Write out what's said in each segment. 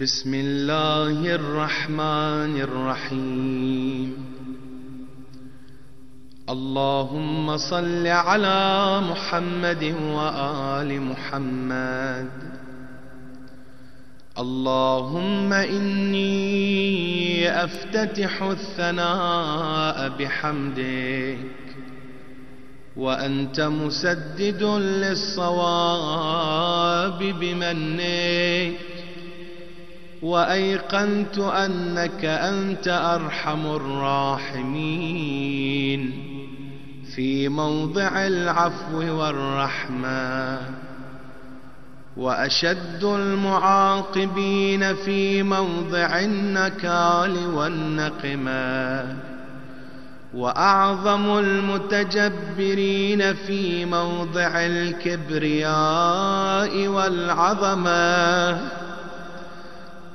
بسم الله الرحمن الرحيم. اللهم صل على محمد وآل محمد. اللهم إني أفتتح الثناء بحمدك وأنت مسدد للصواب بمنك. وأيقنت أنك أنت أرحم الراحمين. في موضع العفو والرحمة. وأشد المعاقبين في موضع النكال والنقمة. وأعظم المتجبرين في موضع الكبرياء والعظمة.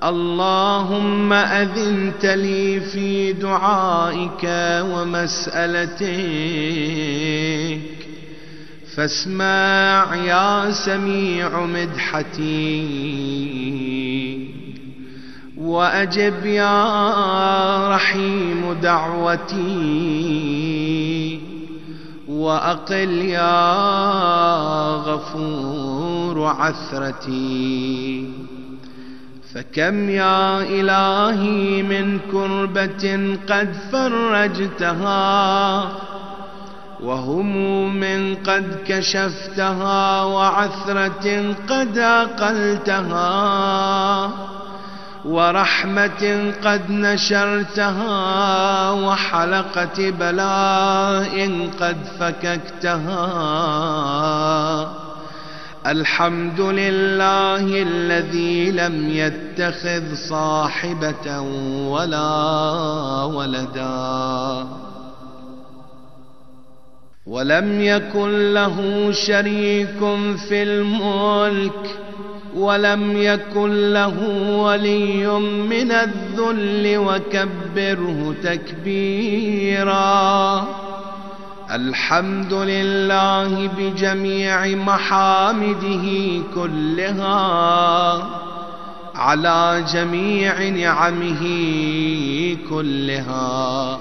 اللهم أذنت لي في دعائك ومسألتك. فاسمع يا سميع مدحتي. وأجب يا رحيم دعوتي. وأقل يا غفور عثرتي. فكم يا إلهي من كربة قد فرجتها وهموم قد كشفتها وعثرة قد أقلتها ورحمة قد نشرتها وحلقة بلاء قد فككتها الحمد لله الذي لم يتخذ صاحبة ولا ولدا ولم يكن له شريك في الملك ولم يكن له ولي من الذل وكبره تكبيرا الحمد لله بجميع محامده كلها على جميع نعمه كلها.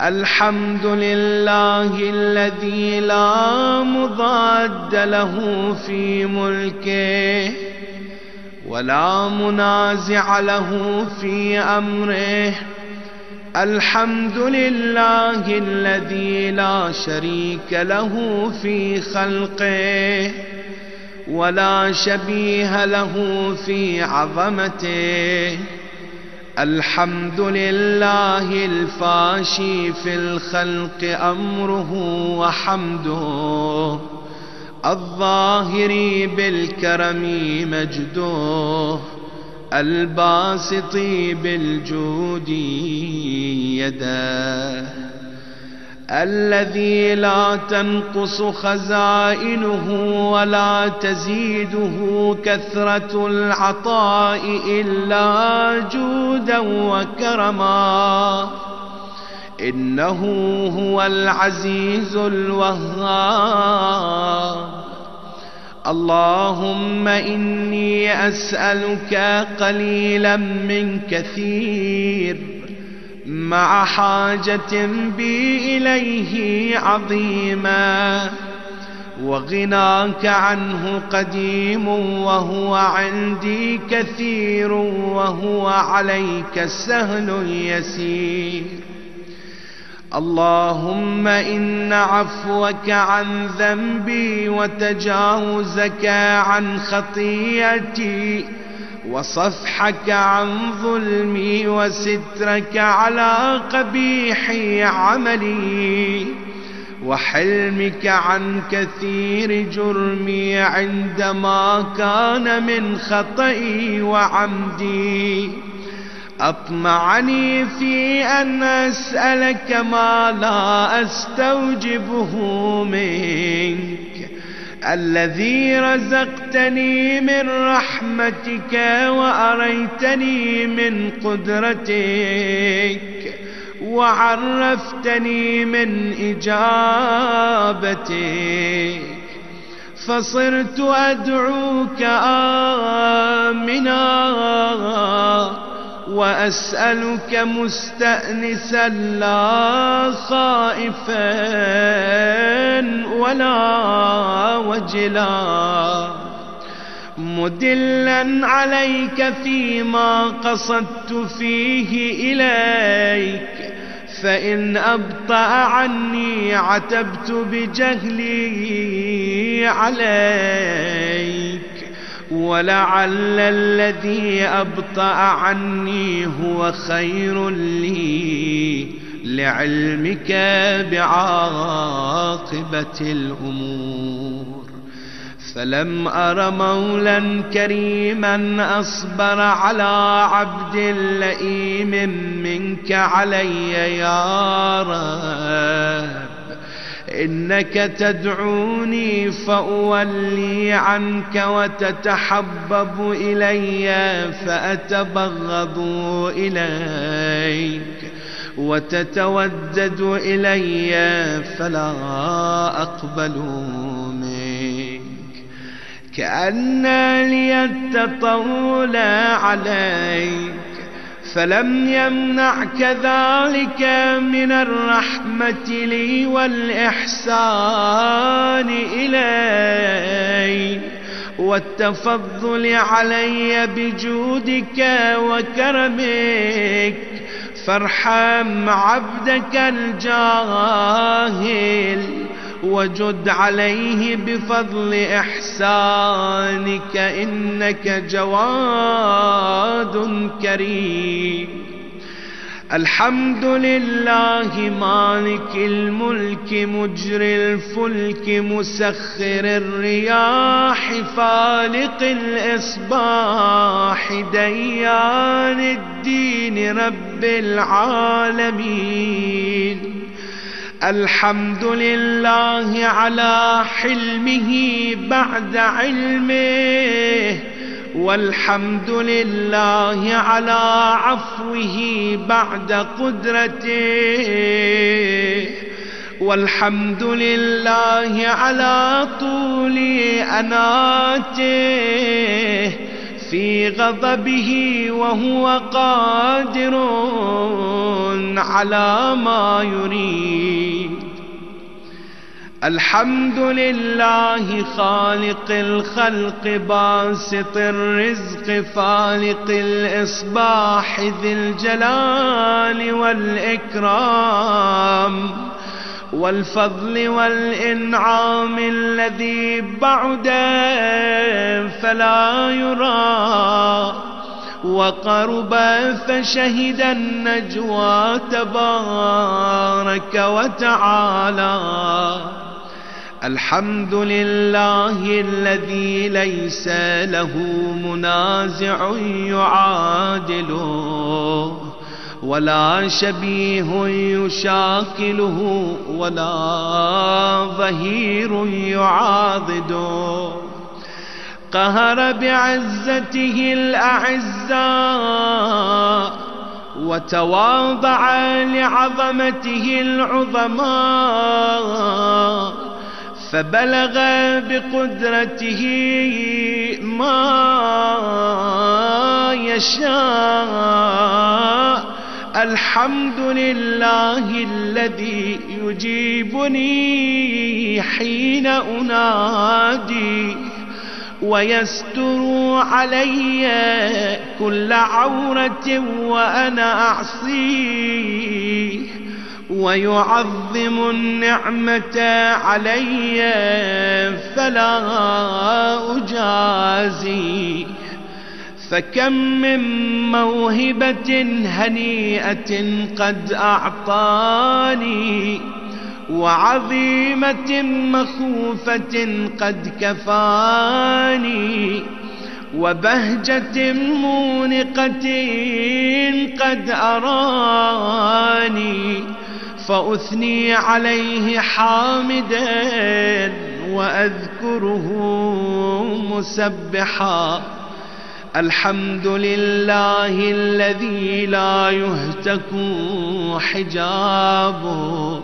الحمد لله الذي لا مضاد له في ملكه ولا منازع له في أمره. الحمد لله الذي لا شريك له في خلقه ولا شبيه له في عظمته. الحمد لله الفاشي في الخلق أمره وحمده. الظاهر بالكرم مجده. الباسط بالجود يده الذي لا تنقص خزائنه ولا تزيده كثرة العطاء إلا جودا وكرما. إنه هو العزيز الوهاب. اللهم إني أسألك قليلا من كثير مع حاجة بي إليه عظيما وغناك عنه قديم وهو عندي كثير وهو عليك سهل يسير اللهم إن عفوك عن ذنبي وتجاوزك عن خطيئتي وصفحك عن ظلمي وسترك على قبيح عملي وحلمك عن كثير جرمي عندما كان من خطئي وعمدي أطمعني في أن أسألك ما لا أستوجبه منك. الذي رزقتني من رحمتك وأريتني من قدرتك وعرفتني من إجابتك. فصرت أدعوك آمنا. وأسألك مستأنسا لا خائفا ولا وجلا. مدلا عليك فيما قصدت فيه إليك. فإن أبطأ عني عتبت بجهلي عليك. ولعل الذي أبطأ عني هو خير لي لعلمك بعاقبة الأمور. فلم أر مولا كريما أصبر على عبد لئيم منك علي يا رب. إنك تدعوني فأولي عنك وتتحبب إلي فأتبغض إليك وتتودد إلي فلا أقبل منك كأن لي التطول عليك فلم يمنعك ذلك من الرحمة لي والإحسان إلي والتفضل علي بجودك وكرمك فارحم عبدك الجاهل وجد عليه بفضل إحسانك إنك جواد كريم. الحمد لله مالك الملك مجري الفلك مسخر الرياح فالق الإصباح ديان الدين رب العالمين. الحمد لله على حلمه بعد علمه والحمد لله على عفوه بعد قدرته والحمد لله على طول أناته. في غضبه وهو قادر على ما يريد. الحمد لله خالق الخلق باسط الرزق فالق الإصباح ذي الجلال والإكرام. والفضل والإنعام الذي بعد فلا يرى. وقرب فشهد النجوى تبارك وتعالى. الحمد لله الذي ليس له منازع يعادله ولا شبيه يشاكله ولا ظهير يعاضده. قهر بعزته الأعزاء وتواضع لعظمته العظماء. فبلغ بقدرته ما يشاء. الحمد لله الذي يجيبني حين أنادي ويستر علي كل عورة وأنا أعصيه ويعظم النعمة علي فلا أجازيه فكم من موهبة هنيئة قد أعطاني وعظيمة مخوفة قد كفاني وبهجة مونقة قد أراني. فأثني عليه حامدا وأذكره مسبحا. الحمد لله الذي لا يهتك حجابه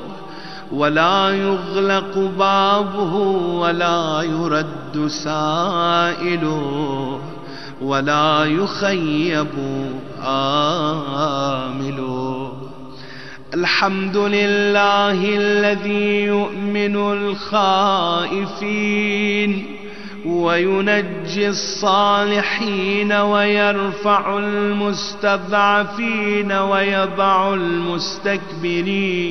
ولا يغلق بابه ولا يرد سائله ولا يخيب آمل الحمد لله الذي يؤمن الخائفين وينجي الصالحين ويرفع المستضعفين ويضع المستكبرين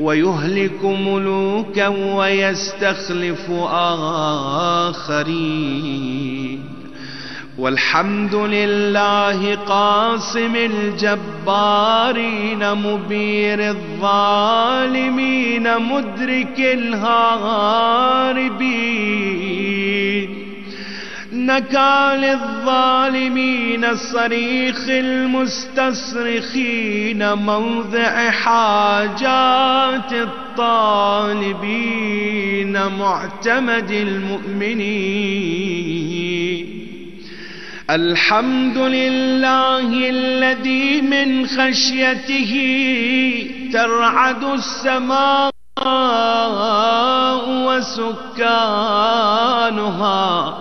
ويهلك ملوكا ويستخلف آخرين والحمد لله قاسم الجبارين مبير الظالمين مدرك الهاربين. نكال الظالمين صريخ المستصرخين موضع حاجات الطالبين معتمد المؤمنين. الحمد لله الذي من خشيته ترعد السماء وسكانها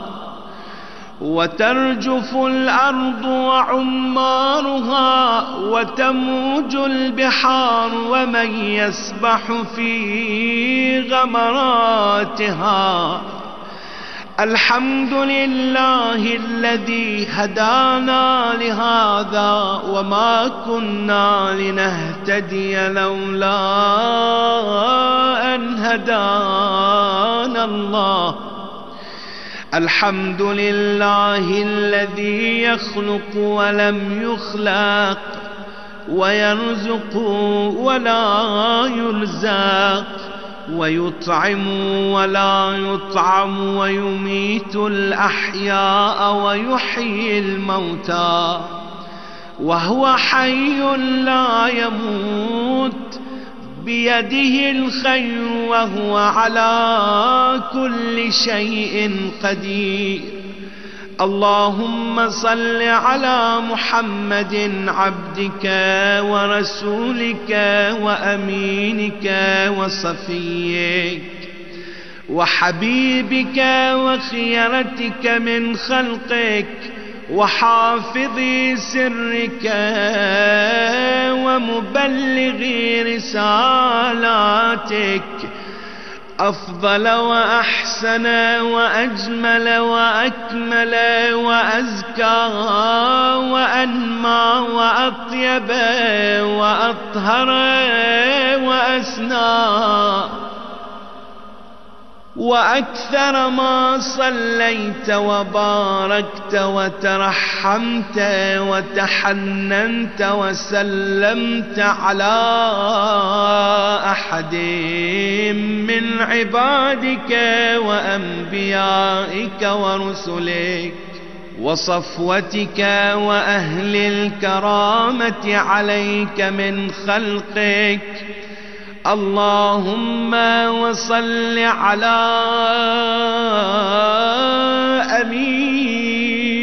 وترجف الأرض وعمارها وتموج البحار ومن يسبح في غمراتها الحمد لله الذي هدانا لهذا وما كنا لنهتدي لولا أن هدانا الله. الحمد لله الذي يخلق ولم يخلق ويرزق ولا يرزق ويطعم ولا يطعم ويميت الأحياء ويحيي الموتى وهو حي لا يموت بيده الخير وهو على كل شيء قدير اللهم صل على محمد عبدك ورسولك وأمينك وصفيك وحبيبك وخيرتك من خلقك وحافظ سرك ومبلغ رسالاتك أفضل وأحسن وأجمل وأكمل وأزكى وأنمى وأطيب وأطهر وأسنى. وأكثر ما صليت وباركت وترحمت وتحننت وسلمت على أحد من عبادك وأنبيائك ورسلك وصفوتك وأهل الكرامة عليك من خلقك اللهم وصل على أمير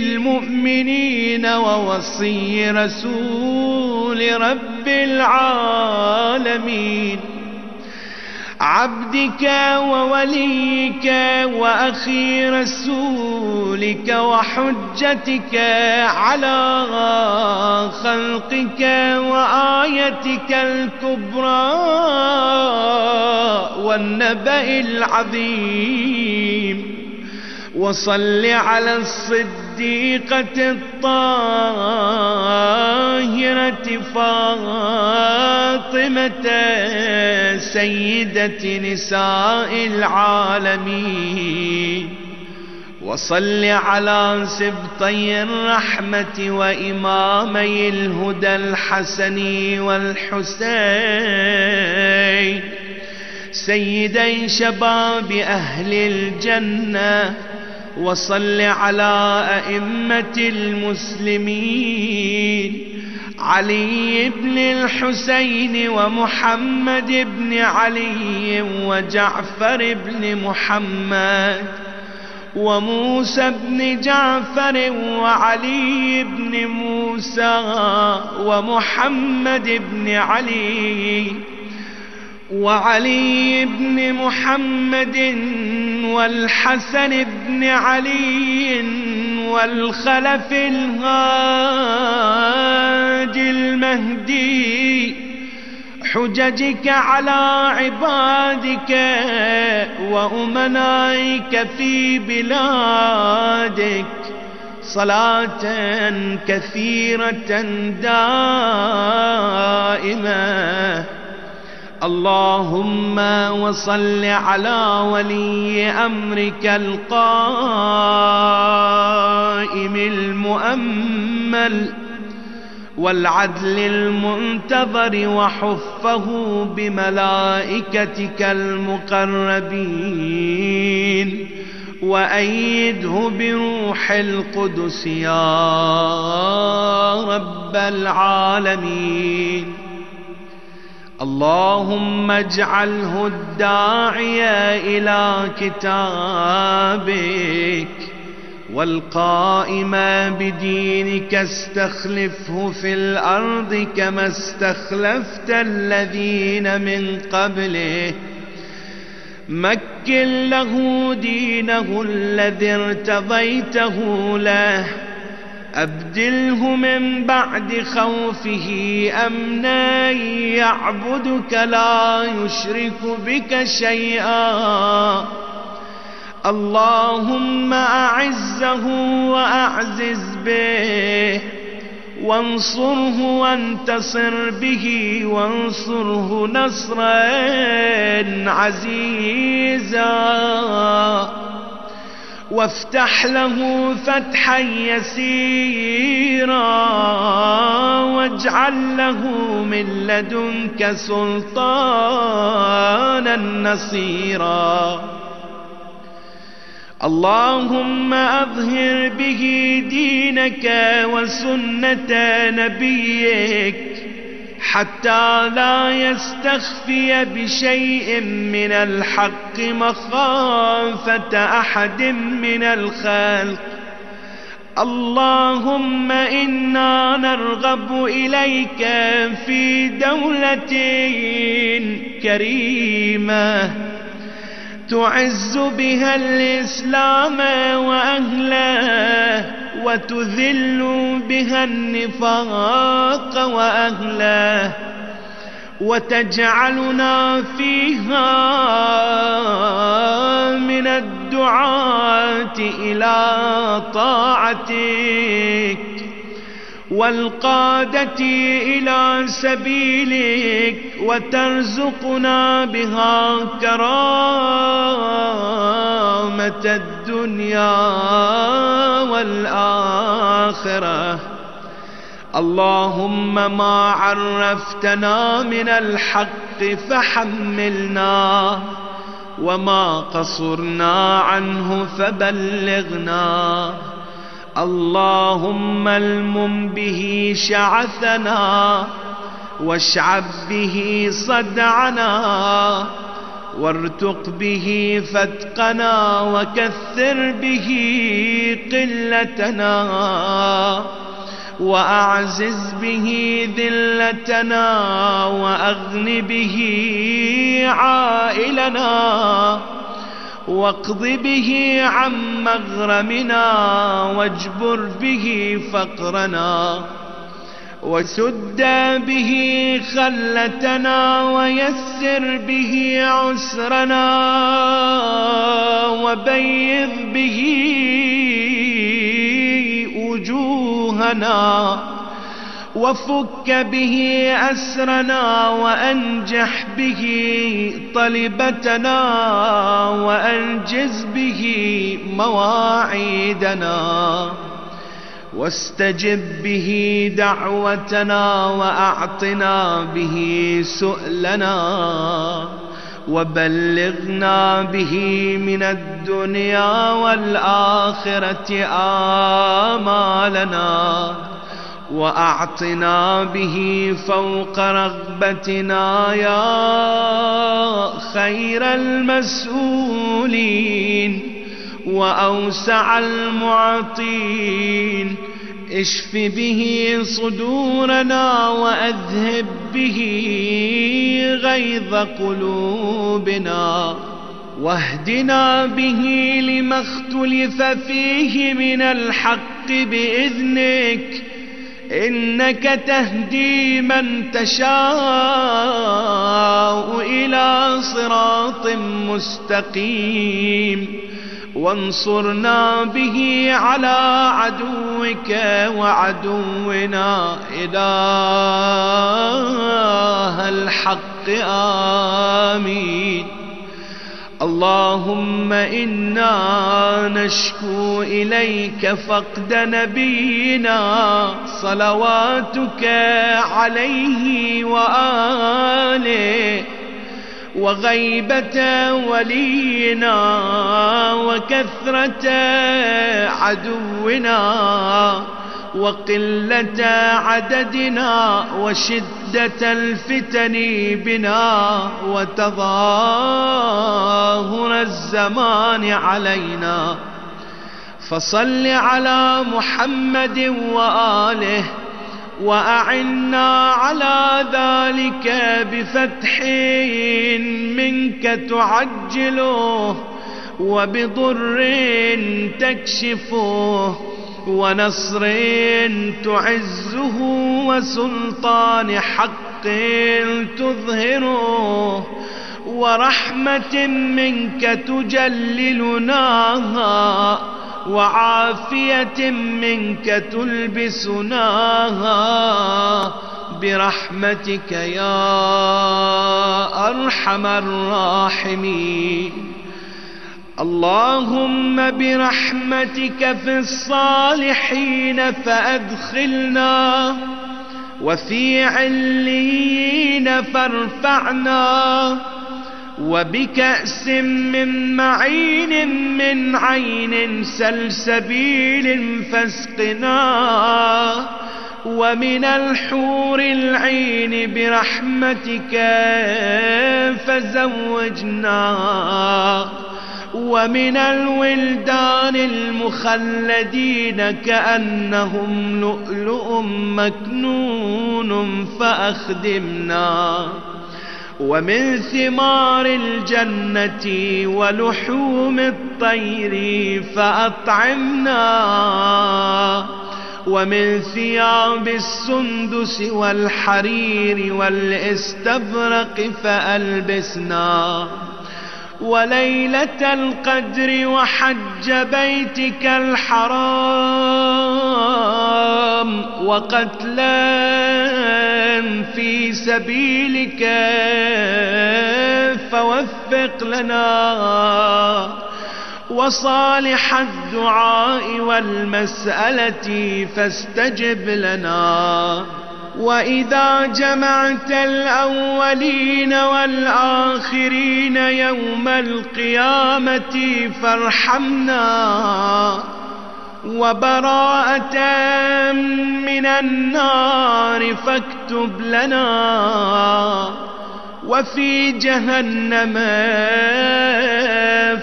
المؤمنين ووصي رسول رب العالمين. عبدك ووليك وأخي رسولك وحجتك على خلقك وآيتك الكبرى والنبأ العظيم. وصل على الصديقة الطاهرة فاطمة سيدة نساء العالمين. وصل على سبطي الرحمة وإمامي الهدى الحسن والحسين. سيدي شباب أهل الجنة وصل على أئمة المسلمين. علي بن الحسين ومحمد بن علي وجعفر بن محمد وموسى بن جعفر وعلي بن موسى ومحمد بن علي وعلي بن محمد والحسن بن علي والخلف الهادي المهدي حججك على عبادك وأمنائك في بلادك. صلاة كثيرة دائمة. اللهم وصل على ولي أمرك القائم المؤمل والعدل المنتظر وحفه بملائكتك المقربين وأيده بروح القدس يا رب العالمين اللهم اجعله الداعي إلى كتابك والقائم بدينك استخلفه في الأرض كما استخلفت الذين من قبله. مكن له دينه الذي ارتضيته له. أبدله من بعد خوفه أمنا يعبدك لا يشرك بك شيئا. اللهم أعزه وأعزز به وانصره وانتصر به وانصره نصرا عزيزا. وافتح له فتحا يسيرا واجعل له من لدنك سلطانا نصيرا. اللهم أظهر به دينك وسنة نبيك حتى لا يستخفي بشيء من الحق مخافة أحد من الخلق. اللهم إنا نرغب إليك في دولة كريمة. تعز بها الإسلام وأهله. وتذل بها النفاق وأهله وتجعلنا فيها من الدعاة إلى طاعتك والقادة إلى سبيلك وترزقنا بها كرامة الدنيا والآخرة. اللهم ما عرفتنا من الحق فحملنا وما قصرنا عنه فبلغنا. اللهم المم به شعثنا واشعب به صدعنا. وارتق به فتقنا وكثر به قلتنا وأعزز به ذلتنا وأغن به عائلنا واقض به عن مغرمنا واجبر به فقرنا وسد به خلتنا ويسر به عسرنا وبيض به وجوهنا وفك به أسرنا وأنجح به طلبتنا وأنجز به مواعيدنا واستجب به دعوتنا وأعطنا به سؤلنا وبلغنا به من الدنيا والآخرة آمالنا وأعطنا به فوق رغبتنا يا خير المسؤولين وأوسع المعطين اشف به صدورنا وأذهب به غيظ قلوبنا. واهدنا به لما اختلف فيه من الحق بإذنك. إنك تهدي من تشاء إلى صراط مستقيم. وانصرنا به على عدوك وعدونا إله الحق آمين. اللهم إنا نشكو إليك فقد نبينا صلواتك عليه وآله. وغيبة ولينا وكثرة عدونا وقلة عددنا وشدة الفتن بنا وتظاهر الزمان علينا فصل على محمد وآله وأعنا على ذلك بفتح منك تعجله وبضر تكشفه ونصر تعزه وسلطان حق تظهره ورحمة منك تجللناها وعافية منك تلبسناها برحمتك يا أرحم الراحمين. اللهم برحمتك في الصالحين فأدخلنا وفي عليين فارفعنا وبكأس من معين من عين سلسبيل فاسقنا ومن الحور العين برحمتك فزوجنا ومن الولدان المخلدين كأنهم لؤلؤ مكنون فأخدمنا ومن ثمار الجنة ولحوم الطير فأطعمنا. ومن ثياب السندس والحرير والإستبرق فألبسنا. وليلة القدر وحج بيتك الحرام وقتلا في سبيلك فوفق لنا وصالح الدعاء والمسألة فاستجب لنا وإذا جمعت الأولين والآخرين يوم القيامة فارحمنا وبراءة من النار فاكتب لنا وفي جهنم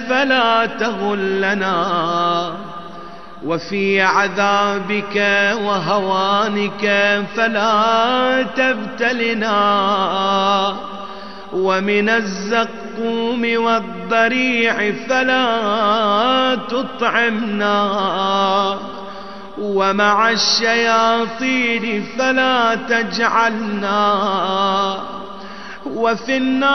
فلا تغلنا وفي عذابك وهوانك فلا تبتلنا ومن الزقوم والضريع فلا تطعمنا ومع الشياطين فلا تجعلنا وفي النار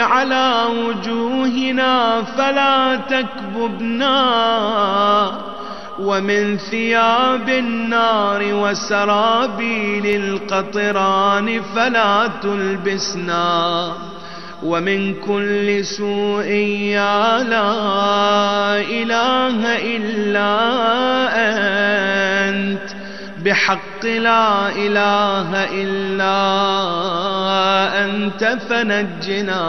على وجوهنا فلا تكببنا ومن ثياب النار وسرابيل القطران فلا تلبسنا ومن كل سوء يا لا إله إلا أنت بحق لا إله إلا أنت فنجنا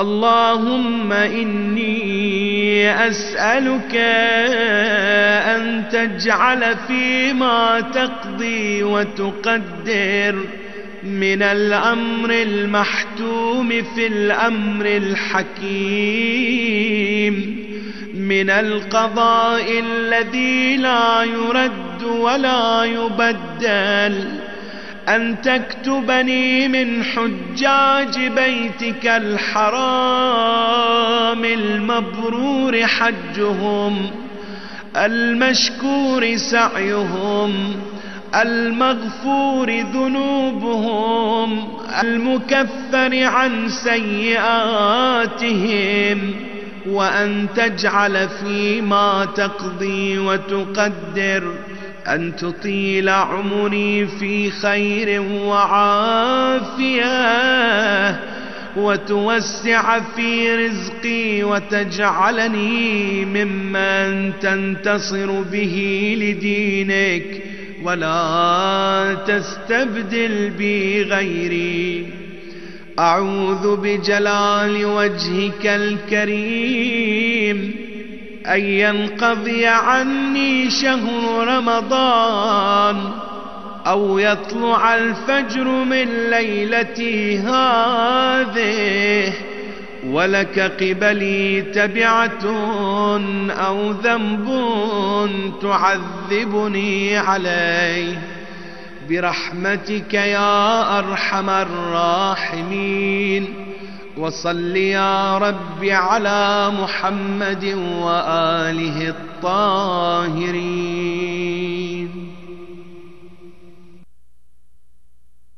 اللهم إني أسألك أن تجعل فيما تقضي وتقدر من الأمر المحتوم في الأمر الحكيم من القضاء الذي لا يرد ولا يبدل أن تكتبني من حجاج بيتك الحرام المبرور حجهم المشكور سعيهم المغفور ذنوبهم المكفر عن سيئاتهم وأن تجعل فيما تقضي وتقدر. أن تطيل عمري في خير وعافية وتوسع في رزقي وتجعلني ممن تنتصر به لدينك ولا تستبدل بي غيري أعوذ بجلال وجهك الكريم. أن ينقضي عني شهر رمضان أو يطلع الفجر من ليلتي هذه ولك قبلي تبعة أو ذنب تعذبني عليه. برحمتك يا أرحم الراحمين. وصل يا رب على محمد وآله الطاهرين.